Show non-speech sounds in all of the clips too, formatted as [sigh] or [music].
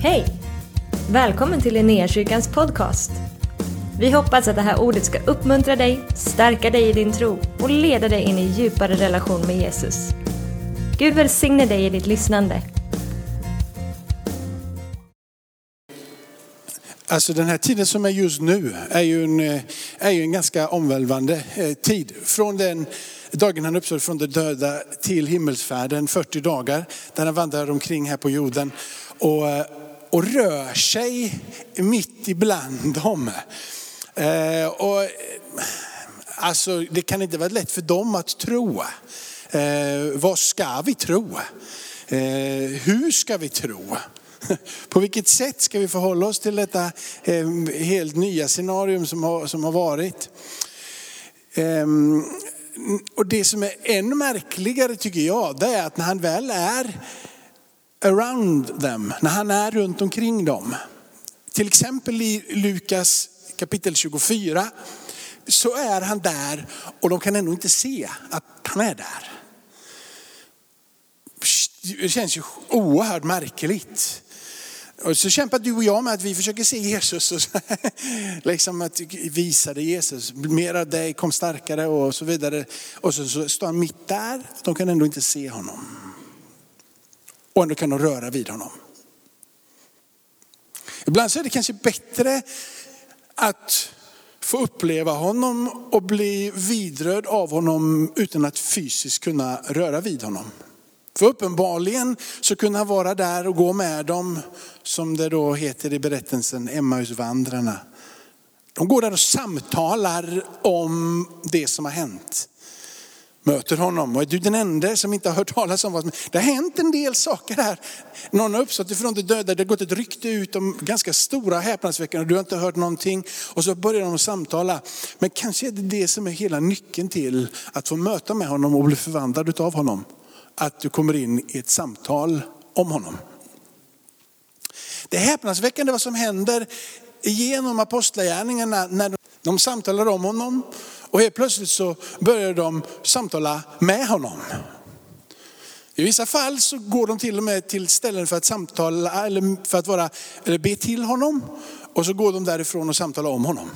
Hej! Välkommen till Linnéakyrkans podcast. Vi hoppas att det här ordet ska uppmuntra dig, stärka dig i din tro och leda dig in i djupare relation med Jesus. Gud välsigne dig i ditt lyssnande. Alltså den här tiden som är just nu är ju en, eh, är ju en ganska omvälvande eh, tid. Från den dagen han uppstod från de döda till himmelsfärden, 40 dagar, där han vandrar omkring här på jorden och, eh, och rör sig mitt ibland dem. Eh, och, alltså, det kan inte vara lätt för dem att tro. Eh, vad ska vi tro? Eh, hur ska vi tro? [laughs] På vilket sätt ska vi förhålla oss till detta eh, helt nya scenarium som har, som har varit? Ehm, och det som är ännu märkligare tycker jag, det är att när han väl är around them, när han är runt omkring dem. Till exempel i Lukas kapitel 24 så är han där och de kan ändå inte se att han är där. Det känns ju oerhört märkligt. Och så kämpar du och jag med att vi försöker se Jesus och så, [laughs] liksom att visa dig Jesus. Mer av dig, kom starkare och så vidare. Och så, så står han mitt där, de kan ändå inte se honom. Och ändå kan de röra vid honom. Ibland så är det kanske bättre att få uppleva honom och bli vidrörd av honom utan att fysiskt kunna röra vid honom. För uppenbarligen så kunde han vara där och gå med dem, som det då heter i berättelsen, Emmausvandrarna. De går där och samtalar om det som har hänt. Möter honom och är du den enda som inte har hört talas om vad som Det har hänt en del saker här. Någon har uppstått ifrån de döda, det har gått ett rykte ut om ganska stora häpnadsväckande och du har inte hört någonting. Och så börjar de samtala. Men kanske är det det som är hela nyckeln till att få möta med honom och bli förvandlad av honom att du kommer in i ett samtal om honom. Det är häpnadsväckande vad som händer genom apostlagärningarna när de samtalar om honom och helt plötsligt så börjar de samtala med honom. I vissa fall så går de till och med till ställen för att samtala eller för att vara, eller be till honom. Och så går de därifrån och samtalar om honom.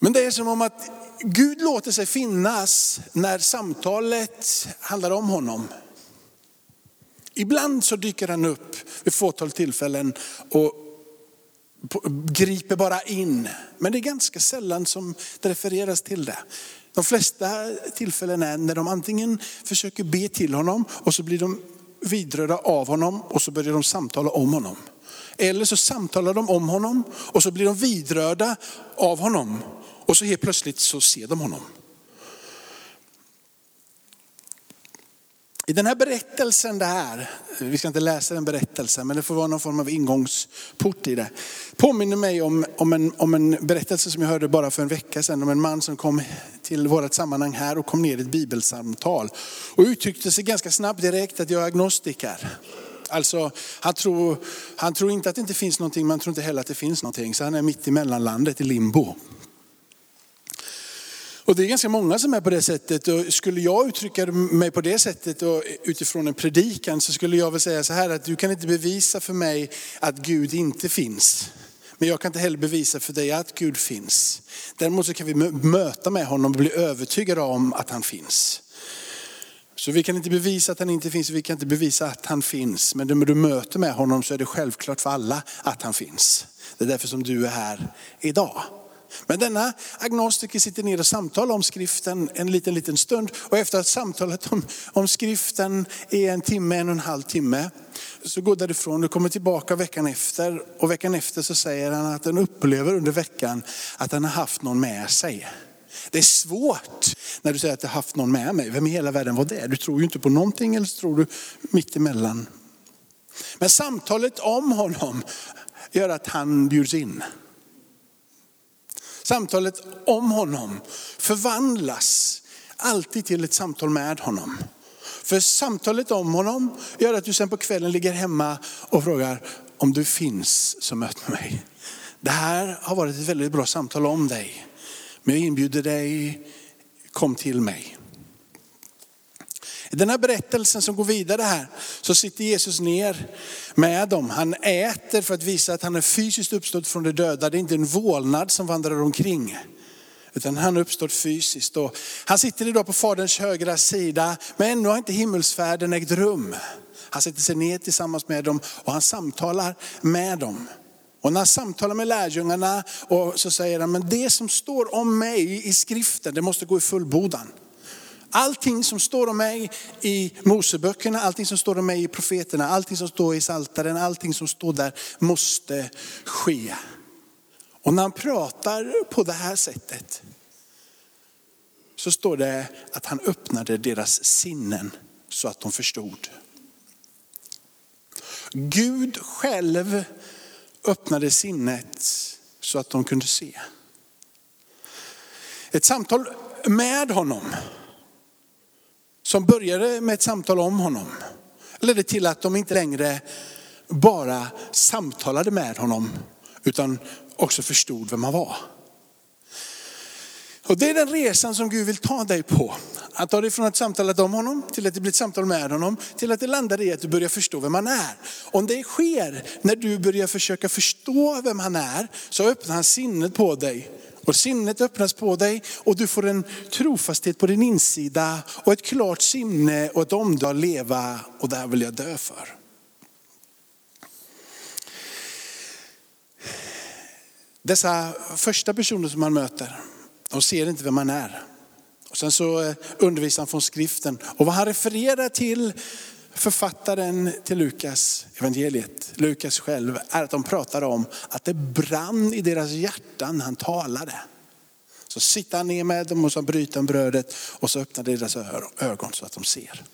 Men det är som om att Gud låter sig finnas när samtalet handlar om honom. Ibland så dyker han upp vid fåtal tillfällen och griper bara in. Men det är ganska sällan som det refereras till det. De flesta tillfällen är när de antingen försöker be till honom och så blir de vidrörda av honom och så börjar de samtala om honom. Eller så samtalar de om honom och så blir de vidrörda av honom och så helt plötsligt så ser de honom. I den här berättelsen där, vi ska inte läsa den berättelsen, men det får vara någon form av ingångsport i det. Påminner mig om, om, en, om en berättelse som jag hörde bara för en vecka sedan om en man som kom till vårt sammanhang här och kom ner i ett bibelsamtal. Och uttryckte sig ganska snabbt direkt att jag är agnostiker. Alltså, han, tror, han tror inte att det inte finns någonting, men han tror inte heller att det finns någonting. Så han är mitt i mellanlandet i limbo. Och det är ganska många som är på det sättet. Och skulle jag uttrycka mig på det sättet och utifrån en predikan så skulle jag väl säga så här att du kan inte bevisa för mig att Gud inte finns. Men jag kan inte heller bevisa för dig att Gud finns. Däremot så kan vi möta med honom och bli övertygade om att han finns. Så vi kan inte bevisa att han inte finns, vi kan inte bevisa att han finns. Men när du möter med honom så är det självklart för alla att han finns. Det är därför som du är här idag. Men denna agnostiker sitter ner och samtalar om skriften en liten, liten stund. Och efter att samtalet om, om skriften är en timme, en och en halv timme, så går därifrån och kommer tillbaka veckan efter. Och veckan efter så säger han att han upplever under veckan att han har haft någon med sig. Det är svårt när du säger att jag har haft någon med mig. Vem i hela världen var det? Du tror ju inte på någonting eller så tror du mitt emellan. Men samtalet om honom gör att han bjuds in. Samtalet om honom förvandlas alltid till ett samtal med honom. För samtalet om honom gör att du sen på kvällen ligger hemma och frågar om du finns så möt mig. Det här har varit ett väldigt bra samtal om dig. Men jag inbjuder dig, kom till mig. I den här berättelsen som går vidare här så sitter Jesus ner med dem. Han äter för att visa att han är fysiskt uppstått från de döda. Det är inte en vålnad som vandrar omkring. Utan han har uppstått fysiskt. Och han sitter idag på faderns högra sida, men ännu har inte himmelsfärden ägt rum. Han sätter sig ner tillsammans med dem och han samtalar med dem. Och när han samtalar med lärjungarna och så säger han, men det som står om mig i skriften, det måste gå i fullbordan. Allting som står om mig i Moseböckerna, allting som står om mig i profeterna, allting som står i Saltaren, allting som står där måste ske. Och när han pratar på det här sättet så står det att han öppnade deras sinnen så att de förstod. Gud själv öppnade sinnet så att de kunde se. Ett samtal med honom som började med ett samtal om honom ledde till att de inte längre bara samtalade med honom utan också förstod vem han var. Och det är den resan som Gud vill ta dig på. Att ta dig från att samtala om honom till att det blir ett samtal med honom, till att det landar i att du börjar förstå vem han är. Om det sker när du börjar försöka förstå vem han är, så öppnar han sinnet på dig. Och sinnet öppnas på dig och du får en trofasthet på din insida och ett klart sinne och ett omdöme att leva och det här vill jag dö för. Dessa första personer som man möter, de ser inte vem man är. Och sen så eh, undervisar han från skriften. Och vad han refererar till, författaren till Lukas evangeliet, Lukas själv, är att de pratar om att det brann i deras hjärtan när han talade. Så sitter han ner med dem och så bryter han brödet och så öppnar deras ögon så att de ser.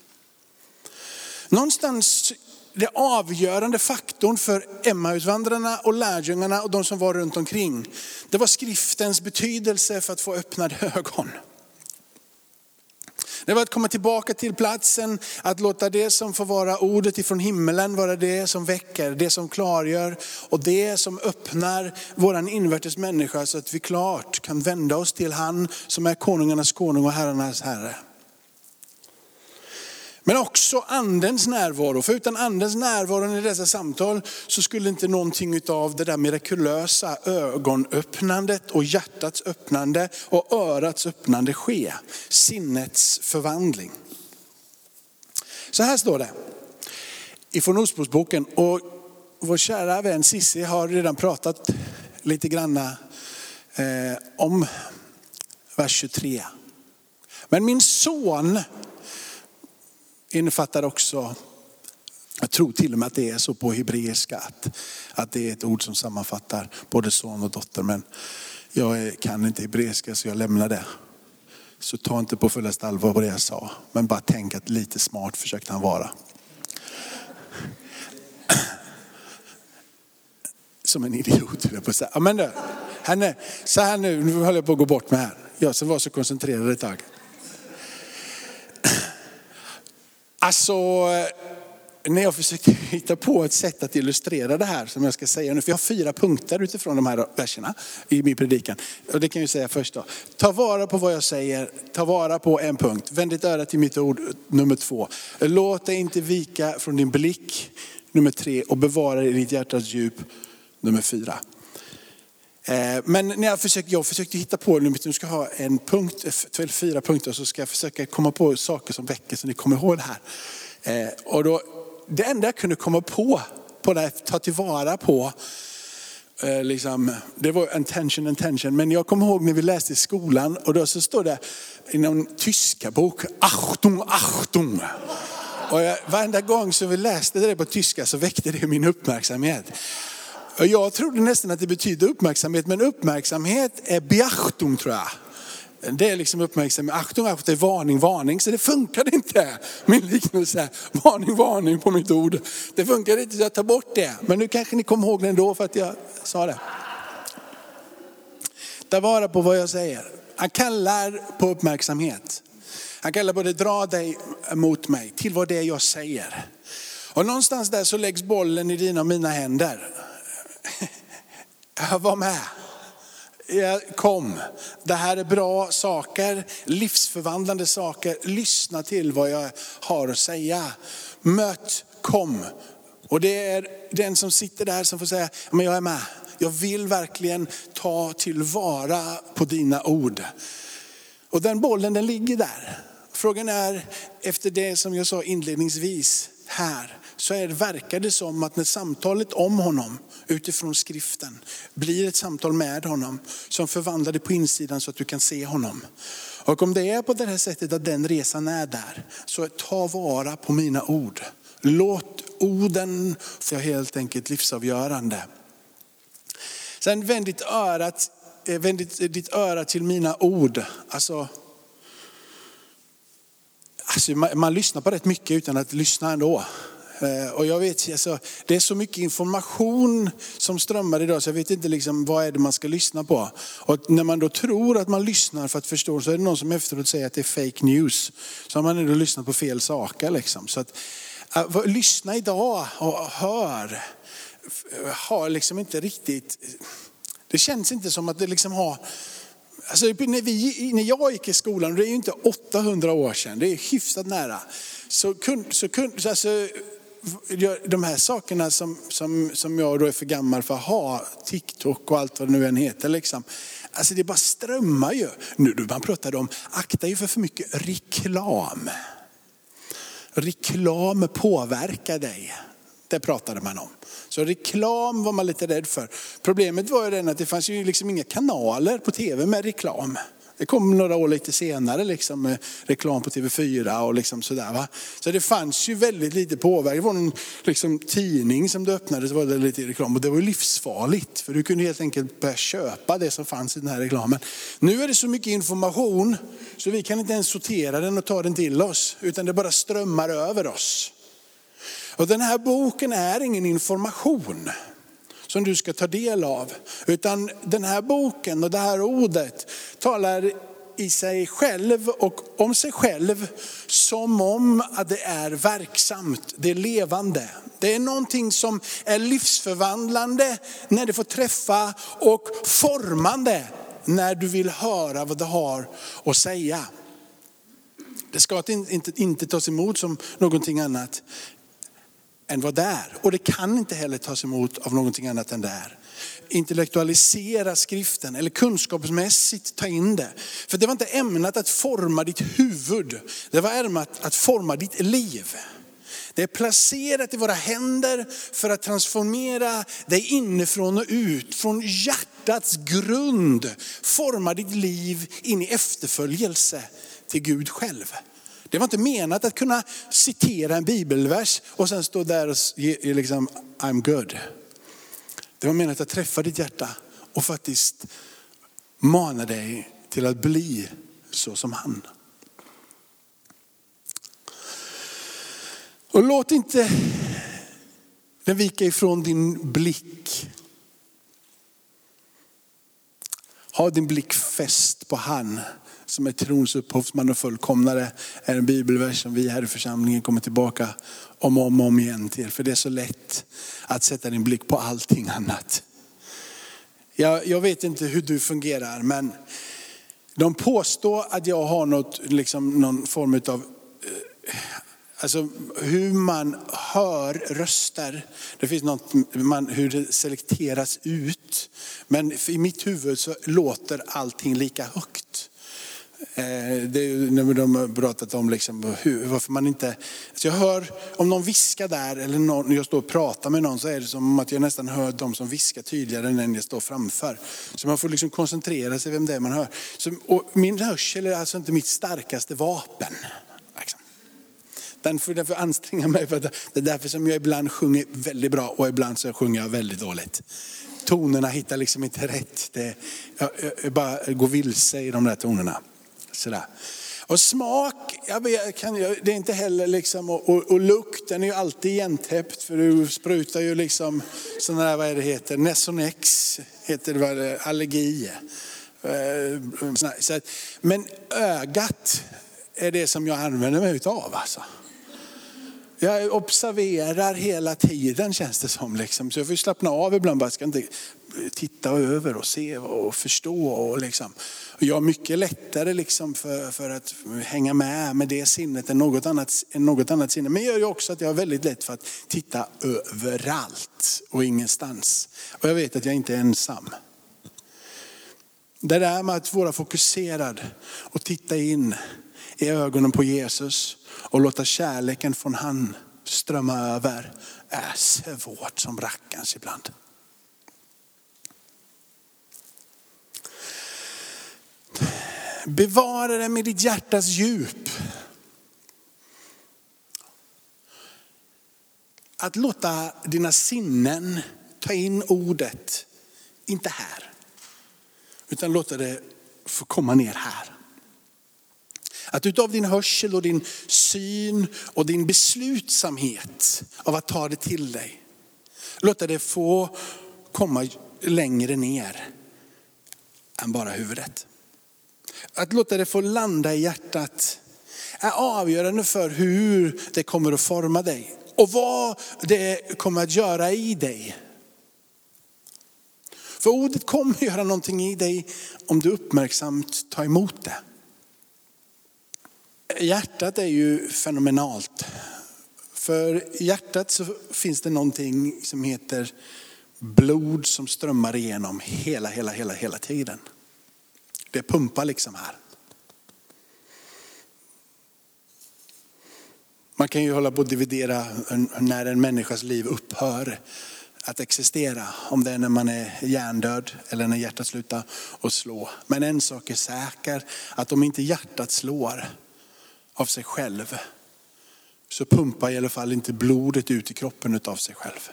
Någonstans det avgörande faktorn för Emmausvandrarna och lärjungarna och de som var runt omkring. Det var skriftens betydelse för att få öppnade [laughs] ögon. Det var att komma tillbaka till platsen, att låta det som får vara ordet ifrån himmelen vara det som väcker, det som klargör och det som öppnar våran invärtes människa så att vi klart kan vända oss till han som är konungarnas konung och herrarnas herre. Men också andens närvaro. För utan andens närvaro i dessa samtal så skulle inte någonting av det där mirakulösa ögonöppnandet och hjärtats öppnande och örats öppnande ske. Sinnets förvandling. Så här står det ifrån Ordspråksboken. Och vår kära vän Sissi har redan pratat lite granna eh, om vers 23. Men min son innefattar också, jag tror till och med att det är så på hebreiska, att, att det är ett ord som sammanfattar både son och dotter. Men jag kan inte hebreiska så jag lämnar det. Så ta inte på fullaste allvar vad det jag sa. Men bara tänk att lite smart försökte han vara. [clears throat] Som en idiot höll jag på att säga. Men du, henne, så här nu, nu håller jag på att gå bort med här. Jag som var så koncentrerad ett tag. Alltså, eh, när jag försökte [laughs] hitta på ett sätt att illustrera det här som jag ska säga nu, för jag har fyra punkter utifrån de här verserna i min predikan. Och det kan jag säga först då. Ta vara på vad jag säger, ta vara på en punkt. Vänd ditt öra till mitt ord, nummer två. Låt dig inte vika från din blick, nummer tre. Och bevara i ditt hjärtas djup, nummer fyra. Eh, men när jag, försökte, jag försökte hitta på, nu ska jag ha en punkt, eh, eller fyra punkter, så ska jag försöka komma på saker som väcker så ni kommer ihåg det här. Eh, och då, det enda jag kunde komma på, på det, här, ta tillvara på, liksom, det var intention, intention. Men jag kommer ihåg när vi läste i skolan och då så står det i någon tyska bok, Achtung, Achtung. Och jag, varenda gång som vi läste det på tyska så väckte det min uppmärksamhet. Jag trodde nästan att det betyder uppmärksamhet, men uppmärksamhet är beachtung tror jag. Det är liksom uppmärksamhet. Achtung, achtung, varning, varning. Så det funkade inte. Min liknelse, varning, varning på mitt ord. Det funkade inte så jag tar bort det. Men nu kanske ni kommer ihåg det ändå för att jag sa det. Ta vara på vad jag säger. Han kallar på uppmärksamhet. Han kallar på det, dra dig mot mig, till vad det är jag säger. Och någonstans där så läggs bollen i dina och mina händer. Äh, var med. Kom, det här är bra saker, livsförvandlande saker. Lyssna till vad jag har att säga. Möt, kom. Och det är den som sitter där som får säga, men jag är med. Jag vill verkligen ta tillvara på dina ord. Och den bollen den ligger där. Frågan är, efter det som jag sa inledningsvis här, så är verkar det som att när samtalet om honom utifrån skriften blir ett samtal med honom som förvandlar det på insidan så att du kan se honom. Och om det är på det här sättet att den resan är där, så ta vara på mina ord. Låt orden få helt enkelt livsavgörande. Sen vänd ditt, örat, eh, vänd ditt, eh, ditt öra till mina ord. Alltså, alltså man, man lyssnar på rätt mycket utan att lyssna ändå. Eh, och jag vet, alltså, det är så mycket information som strömmar idag så jag vet inte liksom, vad är det man ska lyssna på. Och när man då tror att man lyssnar för att förstå så är det någon som efteråt säger att det är fake news. Så har man ändå lyssnat på fel saker. Liksom. Så att, uh, lyssna idag och hör. Har liksom inte riktigt, det känns inte som att det liksom har Alltså, när, vi, när jag gick i skolan, det är ju inte 800 år sedan, det är hyfsat nära. Så, kun, så, kun, alltså, de här sakerna som, som, som jag då är för gammal för att ha, TikTok och allt vad det nu än heter. Liksom. Alltså det bara strömmar ju. Nu man pratade om, akta ju för för mycket reklam. Reklam påverkar dig. Det pratade man om. Så reklam var man lite rädd för. Problemet var ju den att det fanns ju liksom inga kanaler på tv med reklam. Det kom några år lite senare, liksom, med reklam på TV4 och liksom sådär. Va? Så det fanns ju väldigt lite påverkan. Det var någon liksom, tidning som du öppnade så var det lite reklam och det var ju livsfarligt. För du kunde helt enkelt börja köpa det som fanns i den här reklamen. Nu är det så mycket information så vi kan inte ens sortera den och ta den till oss. Utan det bara strömmar över oss. Och den här boken är ingen information som du ska ta del av. Utan den här boken och det här ordet talar i sig själv och om sig själv som om att det är verksamt, det är levande. Det är någonting som är livsförvandlande när det får träffa och formande när du vill höra vad det har att säga. Det ska inte, inte tas emot som någonting annat än vad det är. Och det kan inte heller tas emot av någonting annat än det är. Intellektualisera skriften eller kunskapsmässigt ta in det. För det var inte ämnat att forma ditt huvud, det var ämnat att forma ditt liv. Det är placerat i våra händer för att transformera dig inifrån och ut. Från hjärtats grund forma ditt liv in i efterföljelse till Gud själv. Det var inte menat att kunna citera en bibelvers och sen stå där och ge, liksom, I'm good. Det var menat att träffa ditt hjärta och faktiskt mana dig till att bli så som han. Och låt inte den vika ifrån din blick. Ha din blick fäst på han som är trons upphovsman och fullkomnare är en bibelvers som vi här i församlingen kommer tillbaka om och om, om igen till. För det är så lätt att sätta din blick på allting annat. Jag, jag vet inte hur du fungerar men de påstår att jag har något, liksom någon form av eh, Alltså hur man hör röster. Det finns något, man, hur det selekteras ut. Men i mitt huvud så låter allting lika högt. Eh, det är när de har pratat om liksom hur, varför man inte... Alltså jag hör, om någon viskar där eller någon, jag står och pratar med någon så är det som att jag nästan hör de som viskar tydligare än den jag står framför. Så man får liksom koncentrera sig vem det är man hör. Så, min hörsel är alltså inte mitt starkaste vapen. Liksom. Den får anstränga mig. För det är därför som jag ibland sjunger väldigt bra och ibland så sjunger jag väldigt dåligt. Tonerna hittar liksom inte rätt. Det, jag, jag bara går vilse i de där tonerna. Sådär. Och smak, jag kan, det är inte heller liksom, och, och, och lukten är ju alltid igentäppt för du sprutar ju liksom sådana där, vad är det heter, Nesonex heter det, allergi. Eh, men ögat är det som jag använder mig utav alltså. Jag observerar hela tiden känns det som. Liksom. Så jag får slappna av ibland. Bara ska inte titta över och se och förstå. Och liksom. jag har mycket lättare liksom för, för att hänga med med det sinnet än något, annat, än något annat sinne. Men det gör ju också att jag har väldigt lätt för att titta överallt och ingenstans. Och jag vet att jag inte är ensam. Det där med att vara fokuserad och titta in i ögonen på Jesus och låta kärleken från han strömma över är svårt som rackarns ibland. Bevara det med ditt hjärtas djup. Att låta dina sinnen ta in ordet, inte här, utan låta det få komma ner här. Att utav din hörsel och din syn och din beslutsamhet av att ta det till dig, låta det få komma längre ner än bara huvudet. Att låta det få landa i hjärtat är avgörande för hur det kommer att forma dig och vad det kommer att göra i dig. För ordet kommer att göra någonting i dig om du uppmärksamt tar emot det. Hjärtat är ju fenomenalt. För i hjärtat så finns det någonting som heter blod som strömmar igenom hela, hela, hela, hela tiden. Det pumpar liksom här. Man kan ju hålla på att dividera när en människas liv upphör att existera. Om det är när man är hjärndöd eller när hjärtat slutar att slå. Men en sak är säker, att om inte hjärtat slår av sig själv så pumpar i alla fall inte blodet ut i kroppen av sig själv.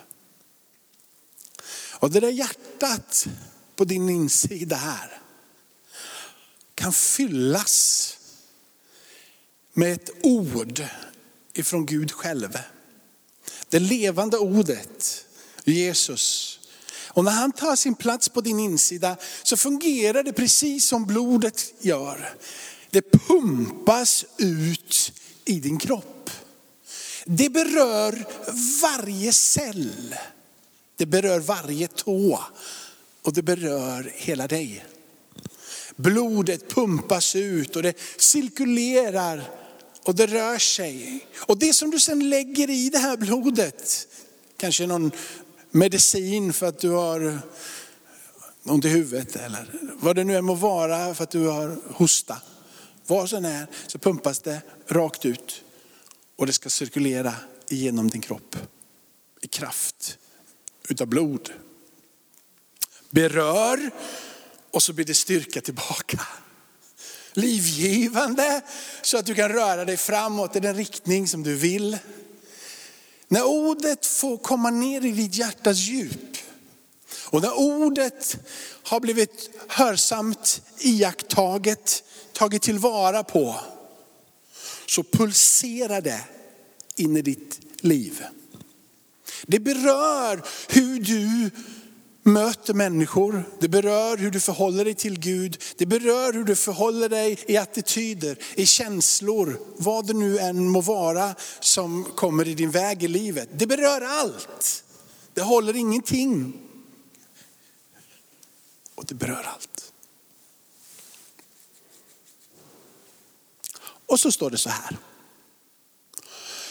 Och det där hjärtat på din insida här kan fyllas med ett ord ifrån Gud själv. Det levande ordet, Jesus. Och när han tar sin plats på din insida så fungerar det precis som blodet gör. Det pumpas ut i din kropp. Det berör varje cell. Det berör varje tå och det berör hela dig. Blodet pumpas ut och det cirkulerar och det rör sig. Och det som du sen lägger i det här blodet, kanske någon medicin för att du har ont i huvudet eller vad det nu än må vara för att du har hosta var som är så pumpas det rakt ut och det ska cirkulera igenom din kropp i kraft utav blod. Berör och så blir det styrka tillbaka. Livgivande så att du kan röra dig framåt i den riktning som du vill. När ordet får komma ner i ditt hjärtas djup och när ordet har blivit hörsamt iakttaget, tagit tillvara på, så pulserar det in i ditt liv. Det berör hur du möter människor. Det berör hur du förhåller dig till Gud. Det berör hur du förhåller dig i attityder, i känslor, vad det nu än må vara som kommer i din väg i livet. Det berör allt. Det håller ingenting. Och det berör allt. Och så står det så här.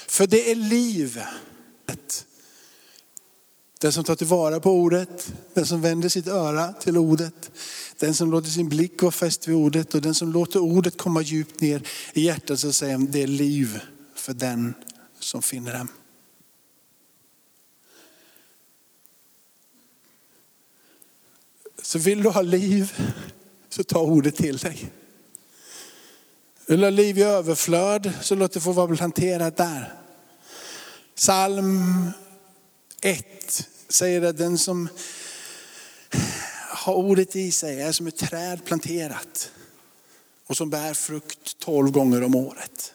För det är livet den som tar tillvara på ordet, den som vänder sitt öra till ordet, den som låter sin blick vara fäst vid ordet och den som låter ordet komma djupt ner i hjärtat så säger det är liv för den som finner dem. Så vill du ha liv så ta ordet till dig. Vill du ha liv i överflöd så låt det få vara planterat där. Psalm 1 säger att den som har ordet i sig är som ett träd planterat och som bär frukt tolv gånger om året.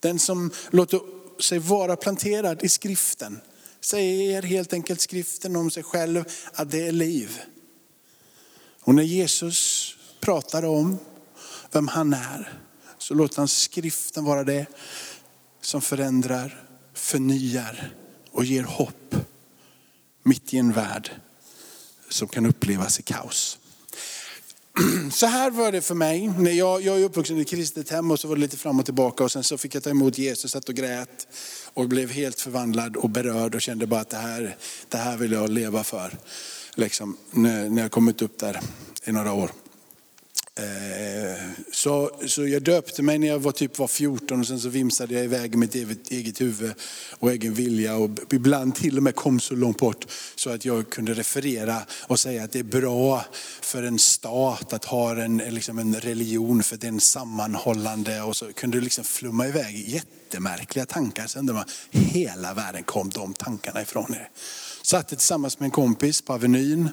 Den som låter sig vara planterad i skriften säger helt enkelt skriften om sig själv att det är liv. Och när Jesus pratar om vem han är så låter han skriften vara det som förändrar, förnyar och ger hopp mitt i en värld som kan upplevas i kaos. [clears throat] Så här var det för mig. När jag, jag är uppvuxen i ett kristet hem och så var det lite fram och tillbaka och sen så fick jag ta emot Jesus, satt och grät och blev helt förvandlad och berörd och kände bara att det här, det här vill jag leva för. Liksom, när jag kommit upp där i några år. Eh, så, så jag döpte mig när jag var typ var 14 och sen så vimsade jag iväg mitt eget, eget huvud och egen vilja och ibland till och med kom så långt bort så att jag kunde referera och säga att det är bra för en stat att ha en, liksom en religion för det är sammanhållande och så kunde det liksom flumma iväg jättemärkliga tankar. Sen undrar man, hela världen kom de tankarna ifrån er. Satt tillsammans med en kompis på Avenyn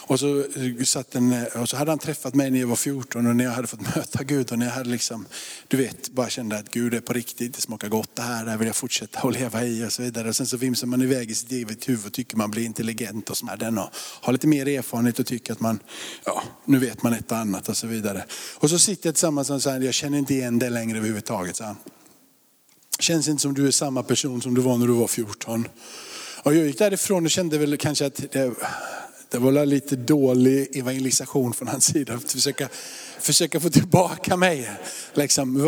och så, eh, satt en, eh, och så hade han träffat mig när jag var 14 och när jag hade fått [laughs] möta Gud och när jag hade liksom, du vet, bara kände att Gud är på riktigt, det smakar gott det här, det här vill jag fortsätta att leva i och så vidare. Och sen så vimsar man iväg i sitt eget huvud och tycker man blir intelligent och sådär och har lite mer erfarenhet och tycker att man, ja, nu vet man ett och annat och så vidare. Och så sitter jag tillsammans och säger, jag känner inte igen det längre överhuvudtaget. Så Känns inte som du är samma person som du var när du var 14. Och jag gick därifrån och kände väl kanske att det, det var lite dålig evangelisation från hans sida. Att försöka, försöka få tillbaka mig. Liksom,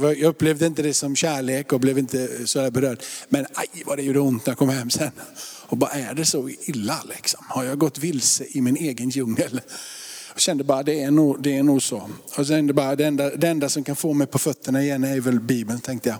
jag upplevde inte det som kärlek och blev inte så berörd. Men aj vad det gjorde ont när jag kom hem sen. Och bara är det så illa liksom? Har jag gått vilse i min egen djungel? Jag kände bara det är nog, det är nog så. Och sen det, bara, det, enda, det enda som kan få mig på fötterna igen är väl Bibeln tänkte jag.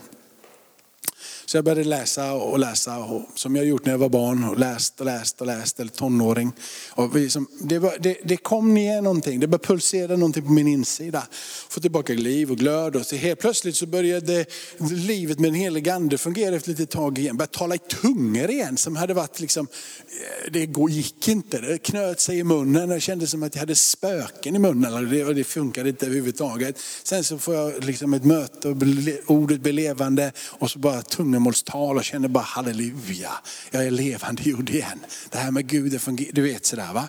Så jag började läsa och läsa, och, som jag gjort när jag var barn. Och läst och läst och läst, eller tonåring. Och liksom, det, var, det, det, kom ner någonting, det började pulsera någonting på min insida. Få tillbaka liv och glöd. Och så helt plötsligt så började livet med den helige ande fungera efter ett litet tag igen. Började tala i tungor igen som hade varit liksom, det gick inte. Det knöt sig i munnen. Det kändes som att jag hade spöken i munnen. Det, det funkade inte överhuvudtaget. Sen så får jag liksom ett möte och ordet blir levande och så bara tungan tungomålstal och känner bara halleluja, jag är levande gjord igen. Det här med Gud, du vet sådär va.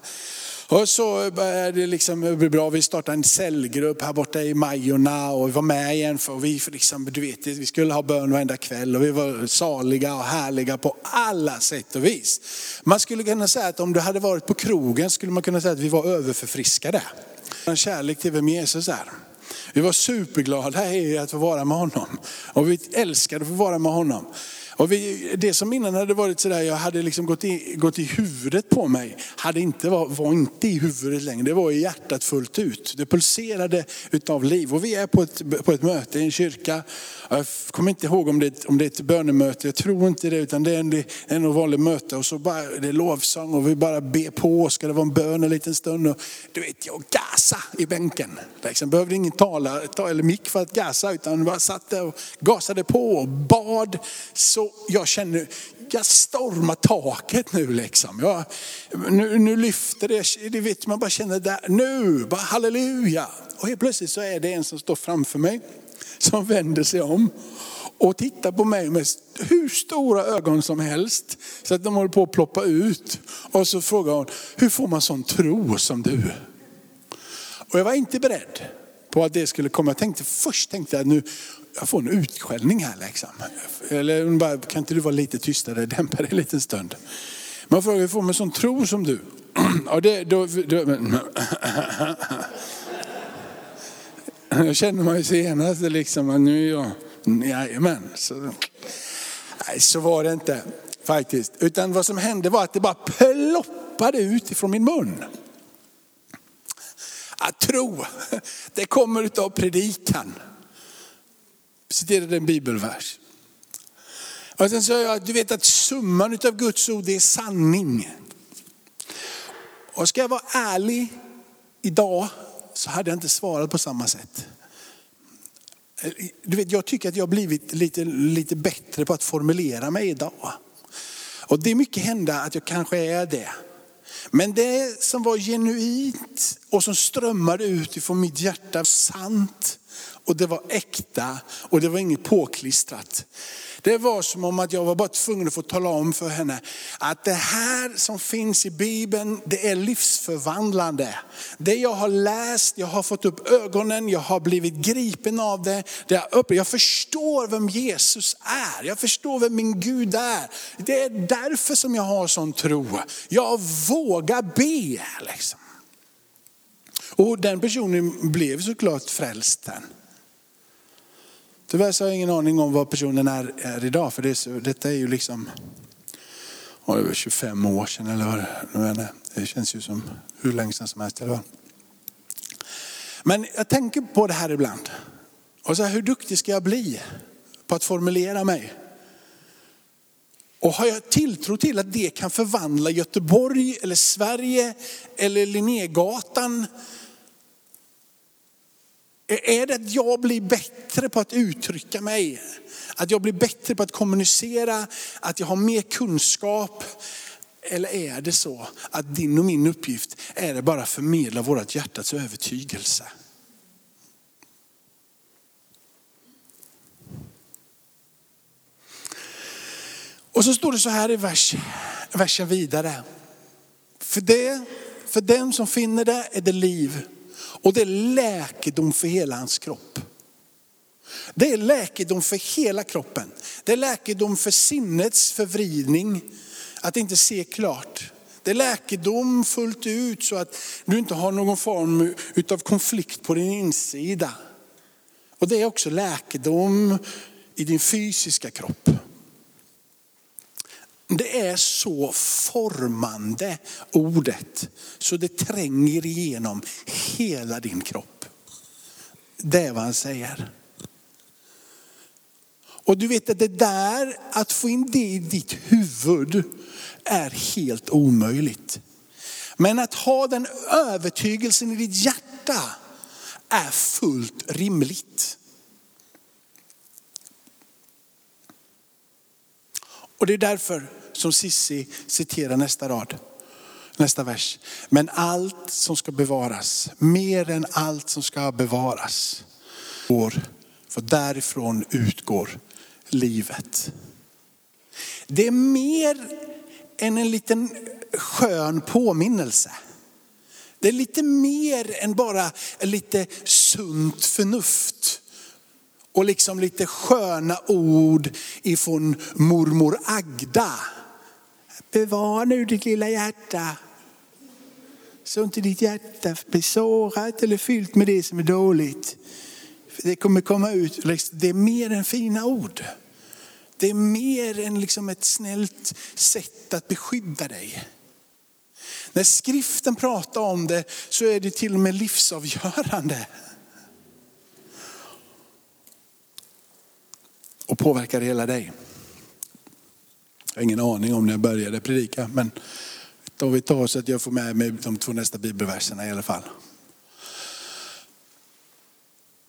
Och så började det liksom bli bra. Vi startade en cellgrupp här borta i Majorna och vi var med igen för vi, liksom, du vet, vi skulle ha bön varenda kväll och vi var saliga och härliga på alla sätt och vis. Man skulle kunna säga att om du hade varit på krogen skulle man kunna säga att vi var överförfriskade. En kärlek till vem Jesus är. Vi var superglada i att få vara med honom. Och vi älskade att få vara med honom. Och vi, det som innan hade varit sådär, jag hade liksom gått i, gått i huvudet på mig, hade inte var, var inte i huvudet längre, det var i hjärtat fullt ut. Det pulserade utav liv. Och vi är på ett, på ett möte i en kyrka. Jag kommer inte ihåg om det, om det är ett bönemöte, jag tror inte det, utan det är en, det är en vanlig möte. Och så bara, det är lovsång och vi bara ber på, ska det vara en bön en liten stund. Och, du vet, jag gasa i bänken. Liksom, behövde ingen tala, ta, eller mick för att gasa, utan bara satt där och gasade på och bad. Så jag känner, jag stormar taket nu liksom. Jag, nu, nu lyfter det, det vet man bara känner där, nu, bara halleluja. Och helt plötsligt så är det en som står framför mig, som vänder sig om och tittar på mig med hur stora ögon som helst. Så att de håller på att ploppa ut. Och så frågar hon, hur får man sån tro som du? Och jag var inte beredd på att det skulle komma. Jag tänkte först tänkte jag nu, jag får en utskällning här liksom. Eller hon bara, kan inte du vara lite tystare, [laughs] dämpa dig en liten stund. Man frågar, hur får man sån tro som du? [clears throat] ja, det, då, då, [laughs] jag känner mig senast liksom, nu är jag, jajamän. Så, nej, så var det inte faktiskt. Utan vad som hände var att det bara ploppade ut ifrån min mun. Att tro, [laughs] det kommer utav predikan citerade en bibelvers. Och sen sa jag, att du vet att summan av Guds ord är sanning. Och ska jag vara ärlig idag så hade jag inte svarat på samma sätt. Du vet, jag tycker att jag har blivit lite, lite bättre på att formulera mig idag. Och det är mycket hända att jag kanske är det. Men det som var genuint och som strömmade ut ifrån mitt hjärta, sant och det var äkta och det var inget påklistrat. Det var som om att jag var bara tvungen att få tala om för henne att det här som finns i Bibeln, det är livsförvandlande. Det jag har läst, jag har fått upp ögonen, jag har blivit gripen av det. det jag, uppe. Jag förstår vem Jesus är, jag förstår vem min Gud är. Det är därför som jag har sån tro. Jag vågar be. Liksom. Och den personen blev såklart frälst den. Tyvärr så har jag ingen aning om vad personen är, är idag. För det är så, detta är ju liksom oh, 25 år sedan eller vad det är. Det känns ju som hur länge sedan som helst. Eller Men jag tänker på det här ibland. Och så här, hur duktig ska jag bli på att formulera mig? Och har jag tilltro till att det kan förvandla Göteborg eller Sverige eller Linnégatan är det att jag blir bättre på att uttrycka mig? Att jag blir bättre på att kommunicera? Att jag har mer kunskap? Eller är det så att din och min uppgift är det bara att förmedla vårt hjärtats övertygelse? Och så står det så här i vers, versen vidare. För, det, för den som finner det är det liv och det är läkedom för hela hans kropp. Det är läkedom för hela kroppen. Det är läkedom för sinnets förvridning, att inte se klart. Det är läkedom fullt ut så att du inte har någon form av konflikt på din insida. Och det är också läkedom i din fysiska kropp. Det är så formande ordet så det tränger igenom hela din kropp. Det är vad han säger. Och du vet att det där, att få in det i ditt huvud är helt omöjligt. Men att ha den övertygelsen i ditt hjärta är fullt rimligt. Och det är därför som Sissi citerar nästa rad, nästa vers. Men allt som ska bevaras, mer än allt som ska bevaras, går, för därifrån utgår livet. Det är mer än en liten skön påminnelse. Det är lite mer än bara lite sunt förnuft och liksom lite sköna ord ifrån mormor Agda. Bevara nu ditt lilla hjärta. Så inte ditt hjärta blir sårat eller fyllt med det som är dåligt. Det kommer komma ut, liksom, det är mer än fina ord. Det är mer än liksom ett snällt sätt att beskydda dig. När skriften pratar om det så är det till och med livsavgörande. och påverkar hela dig. Jag har ingen aning om när jag började predika, men då vi tar så att jag får med mig de två nästa bibelverserna i alla fall.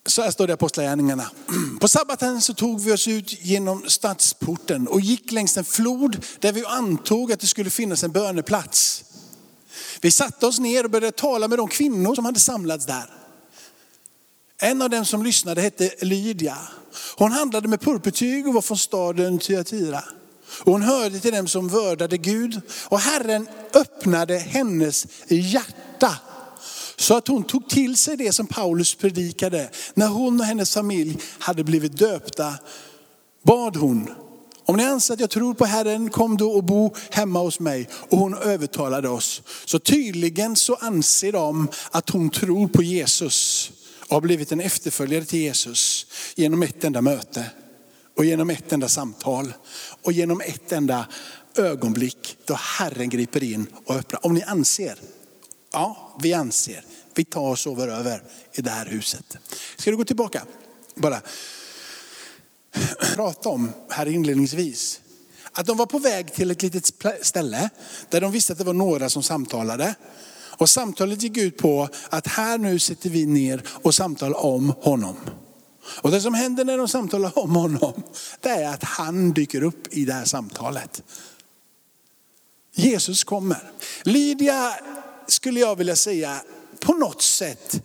Så här står det i Apostlagärningarna. [clears throat] På sabbaten så tog vi oss ut genom stadsporten och gick längs en flod där vi antog att det skulle finnas en böneplats. Vi satte oss ner och började tala med de kvinnor som hade samlats där. En av dem som lyssnade hette Lydia. Hon handlade med purpurtyg och var från staden Tyatira. Och hon hörde till dem som vördade Gud. Och Herren öppnade hennes hjärta så att hon tog till sig det som Paulus predikade. När hon och hennes familj hade blivit döpta bad hon, om ni anser att jag tror på Herren, kom då och bo hemma hos mig. Och hon övertalade oss. Så tydligen så anser de att hon tror på Jesus och har blivit en efterföljare till Jesus genom ett enda möte och genom ett enda samtal och genom ett enda ögonblick då Herren griper in och öppnar. Om ni anser, ja vi anser, vi tar och sover över i det här huset. Ska du gå tillbaka? Bara prata om här inledningsvis. Att de var på väg till ett litet ställe där de visste att det var några som samtalade. Och samtalet gick ut på att här nu sitter vi ner och samtalar om honom. Och det som händer när de samtalar om honom, det är att han dyker upp i det här samtalet. Jesus kommer. Lydia skulle jag vilja säga på något sätt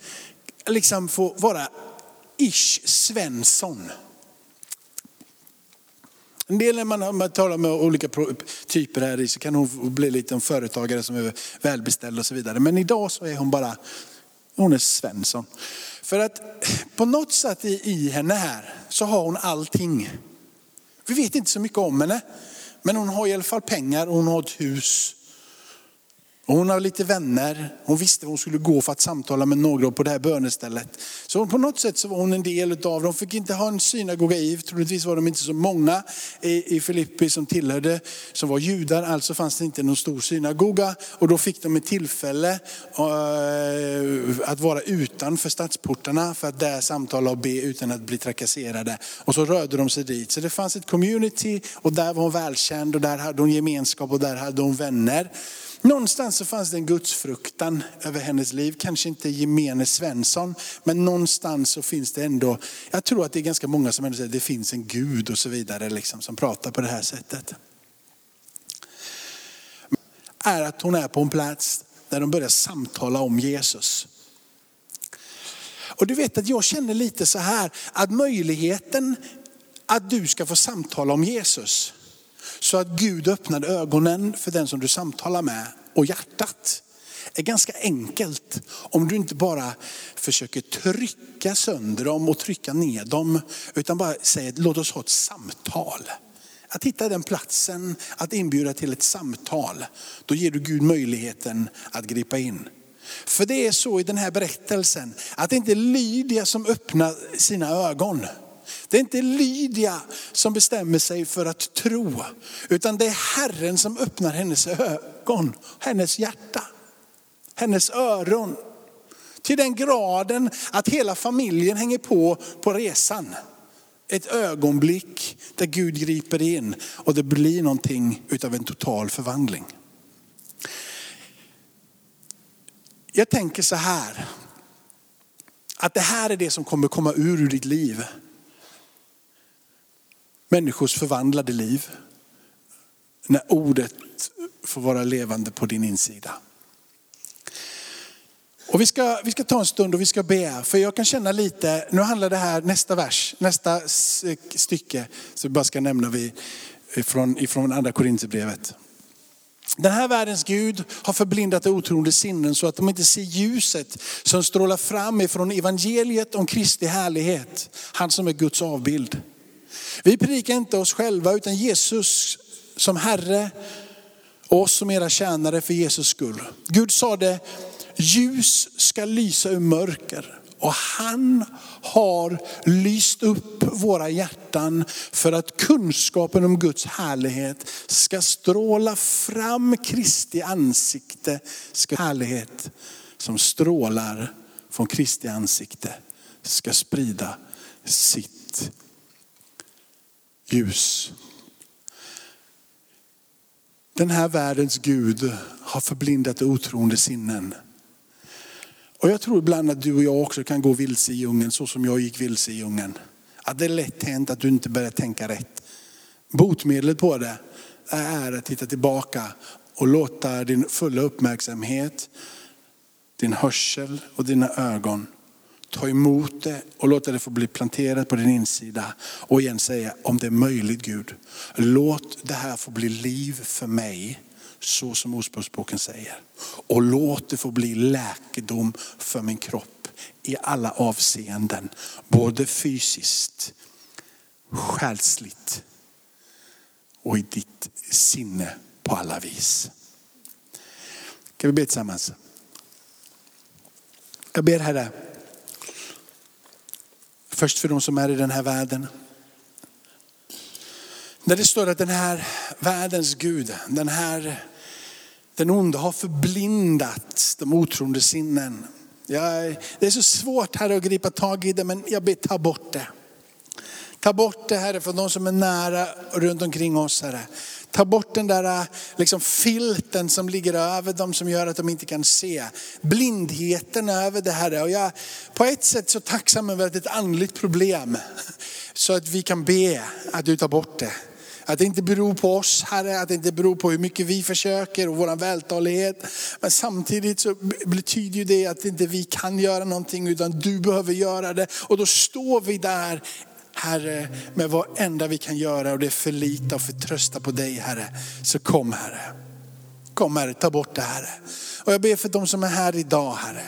liksom få vara ish Svensson. En del när man, man talar med olika typer här i så kan hon bli lite en företagare som är välbeställd och så vidare. Men idag så är hon bara, hon är Svensson. För att på något sätt i, i henne här så har hon allting. Vi vet inte så mycket om henne. Men hon har i alla fall pengar och hon har ett hus. Och hon har lite vänner. Hon visste var hon skulle gå för att samtala med några på det här bönestället. Så på något sätt så var hon en del av dem. De fick inte ha en synagoga i, troligtvis var de inte så många i, Filippi som tillhörde, som var judar. Alltså fanns det inte någon stor synagoga. Och då fick de ett tillfälle eh, att vara utanför stadsportarna för att där samtala och be utan att bli trakasserade. Och så rörde de sig dit. Så det fanns ett community och där var hon välkänd och där hade hon gemenskap och där hade hon vänner. Någonstans så fanns det en gudsfruktan över hennes liv. Kanske inte gemene Svensson, men någonstans så finns det ändå, jag tror att det är ganska många som ändå säger att det finns en Gud och så vidare, liksom, som pratar på det här sättet. Är att hon är på en plats där de börjar samtala om Jesus. Och du vet att jag känner lite så här, att möjligheten att du ska få samtala om Jesus, så att Gud öppnade ögonen för den som du samtalar med och hjärtat är ganska enkelt om du inte bara försöker trycka sönder dem och trycka ner dem, utan bara säger låt oss ha ett samtal. Att hitta den platsen, att inbjuda till ett samtal, då ger du Gud möjligheten att gripa in. För det är så i den här berättelsen, att det inte är Lydia som öppnar sina ögon. Det är inte Lydia som bestämmer sig för att tro, utan det är Herren som öppnar hennes ögon, hennes hjärta, hennes öron. Till den graden att hela familjen hänger på på resan. Ett ögonblick där Gud griper in och det blir någonting utav en total förvandling. Jag tänker så här, att det här är det som kommer komma ur, ur ditt liv människors förvandlade liv. När ordet får vara levande på din insida. Och vi, ska, vi ska ta en stund och vi ska be, för jag kan känna lite, nu handlar det här, nästa vers, nästa stycke, så vi bara ska nämna vi ifrån, ifrån andra Korinthierbrevet. Den här världens Gud har förblindat de otroende sinnen så att de inte ser ljuset som strålar fram ifrån evangeliet om Kristi härlighet. Han som är Guds avbild. Vi predikar inte oss själva utan Jesus som Herre och oss som era tjänare för Jesus skull. Gud sa det, ljus ska lysa ur mörker. Och han har lyst upp våra hjärtan för att kunskapen om Guds härlighet ska stråla fram Kristi ansikte. Ska härlighet som strålar från Kristi ansikte ska sprida sitt ljus. Den här världens Gud har förblindat otroende sinnen. Och jag tror ibland att du och jag också kan gå vilse i djungeln så som jag gick vilse i djungeln. Att det är lätt hänt att du inte börjar tänka rätt. Botemedlet på det är att titta tillbaka och låta din fulla uppmärksamhet, din hörsel och dina ögon ta emot det och låta det få bli planterat på din insida. Och igen säga, om det är möjligt Gud, låt det här få bli liv för mig, så som Ordspråksboken säger. Och låt det få bli läkedom för min kropp i alla avseenden. Både fysiskt, själsligt och i ditt sinne på alla vis. Kan vi be tillsammans? Jag ber Herre, Först för de som är i den här världen. När det står att den här världens Gud, den här, den onde har förblindat de otroende sinnen. Jag, det är så svårt här att gripa tag i det, men jag ber ta bort det. Ta bort det Herre från de som är nära och runt omkring oss Herre. Ta bort den där äh, liksom, filten som ligger över dem som gör att de inte kan se. Blindheten över det här. Och jag på ett sätt så tacksam över att det är ett andligt problem. Så att vi kan be att du tar bort det. Att det inte beror på oss Herre, att det inte beror på hur mycket vi försöker och vår vältalighet. Men samtidigt så betyder ju det att inte vi kan göra någonting utan du behöver göra det. Och då står vi där Herre, med varenda vi kan göra och det är förlita och förtrösta på dig Herre. Så kom Herre. Kom Herre, ta bort det Herre. Och jag ber för de som är här idag Herre.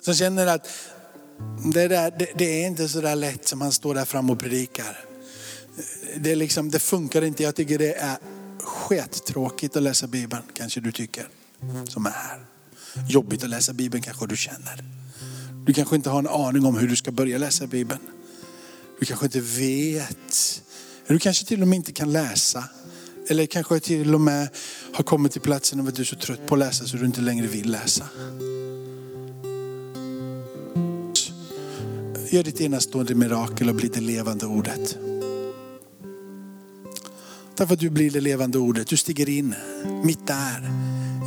Som känner att det, där, det, det är inte så där lätt som han står där fram och predikar. Det, är liksom, det funkar inte. Jag tycker det är skittråkigt att läsa Bibeln, kanske du tycker, som är här. Jobbigt att läsa Bibeln kanske du känner. Du kanske inte har en aning om hur du ska börja läsa Bibeln. Du kanske inte vet. Du kanske till och med inte kan läsa. Eller kanske till och med har kommit till platsen och du är så trött på att läsa så du inte längre vill läsa. Gör ditt enastående mirakel och bli det levande ordet. Därför att du blir det levande ordet. Du stiger in mitt där.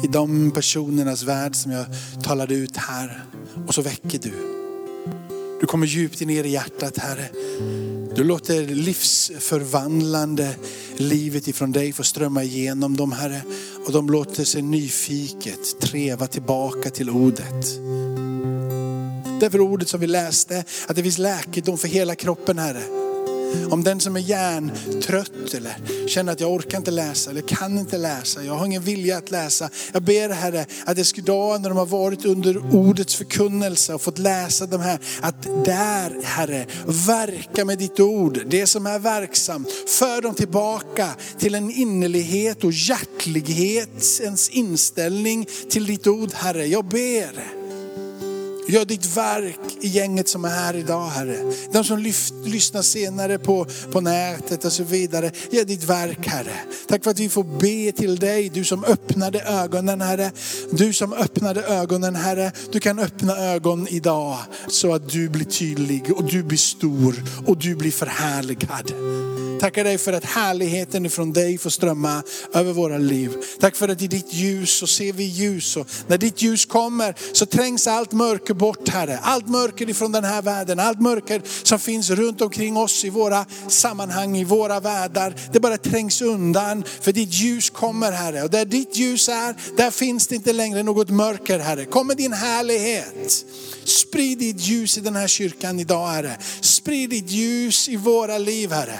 I de personernas värld som jag talade ut här. Och så väcker du. Du kommer djupt ner i hjärtat Herre. Du låter livsförvandlande livet ifrån dig få strömma igenom dem Herre. Och de låter sig nyfiket treva tillbaka till ordet. Därför ordet som vi läste, att det finns läkedom för hela kroppen Herre. Om den som är hjärntrött eller känner att jag orkar inte läsa eller kan inte läsa, jag har ingen vilja att läsa. Jag ber Herre att det idag när de har varit under ordets förkunnelse och fått läsa de här, att där Herre, verka med ditt ord, det som är verksamt. För dem tillbaka till en innerlighet och hjärtlighet, ens inställning till ditt ord Herre. Jag ber Gör ditt verk i gänget som är här idag Herre. De som lyft, lyssnar senare på, på nätet och så vidare. Gör ditt verk Herre. Tack för att vi får be till dig, du som öppnade ögonen Herre. Du som öppnade ögonen Herre. Du kan öppna ögon idag så att du blir tydlig och du blir stor och du blir förhärligad. Tackar dig för att härligheten ifrån dig får strömma över våra liv. Tack för att i ditt ljus så ser vi ljus och när ditt ljus kommer så trängs allt mörker bort Herre. Allt mörker ifrån den här världen, allt mörker som finns runt omkring oss i våra sammanhang, i våra världar. Det bara trängs undan för ditt ljus kommer Herre. Och där ditt ljus är, där finns det inte längre något mörker Herre. Kom med din härlighet. Sprid ditt ljus i den här kyrkan idag Herre. Sprid ditt ljus i våra liv Herre.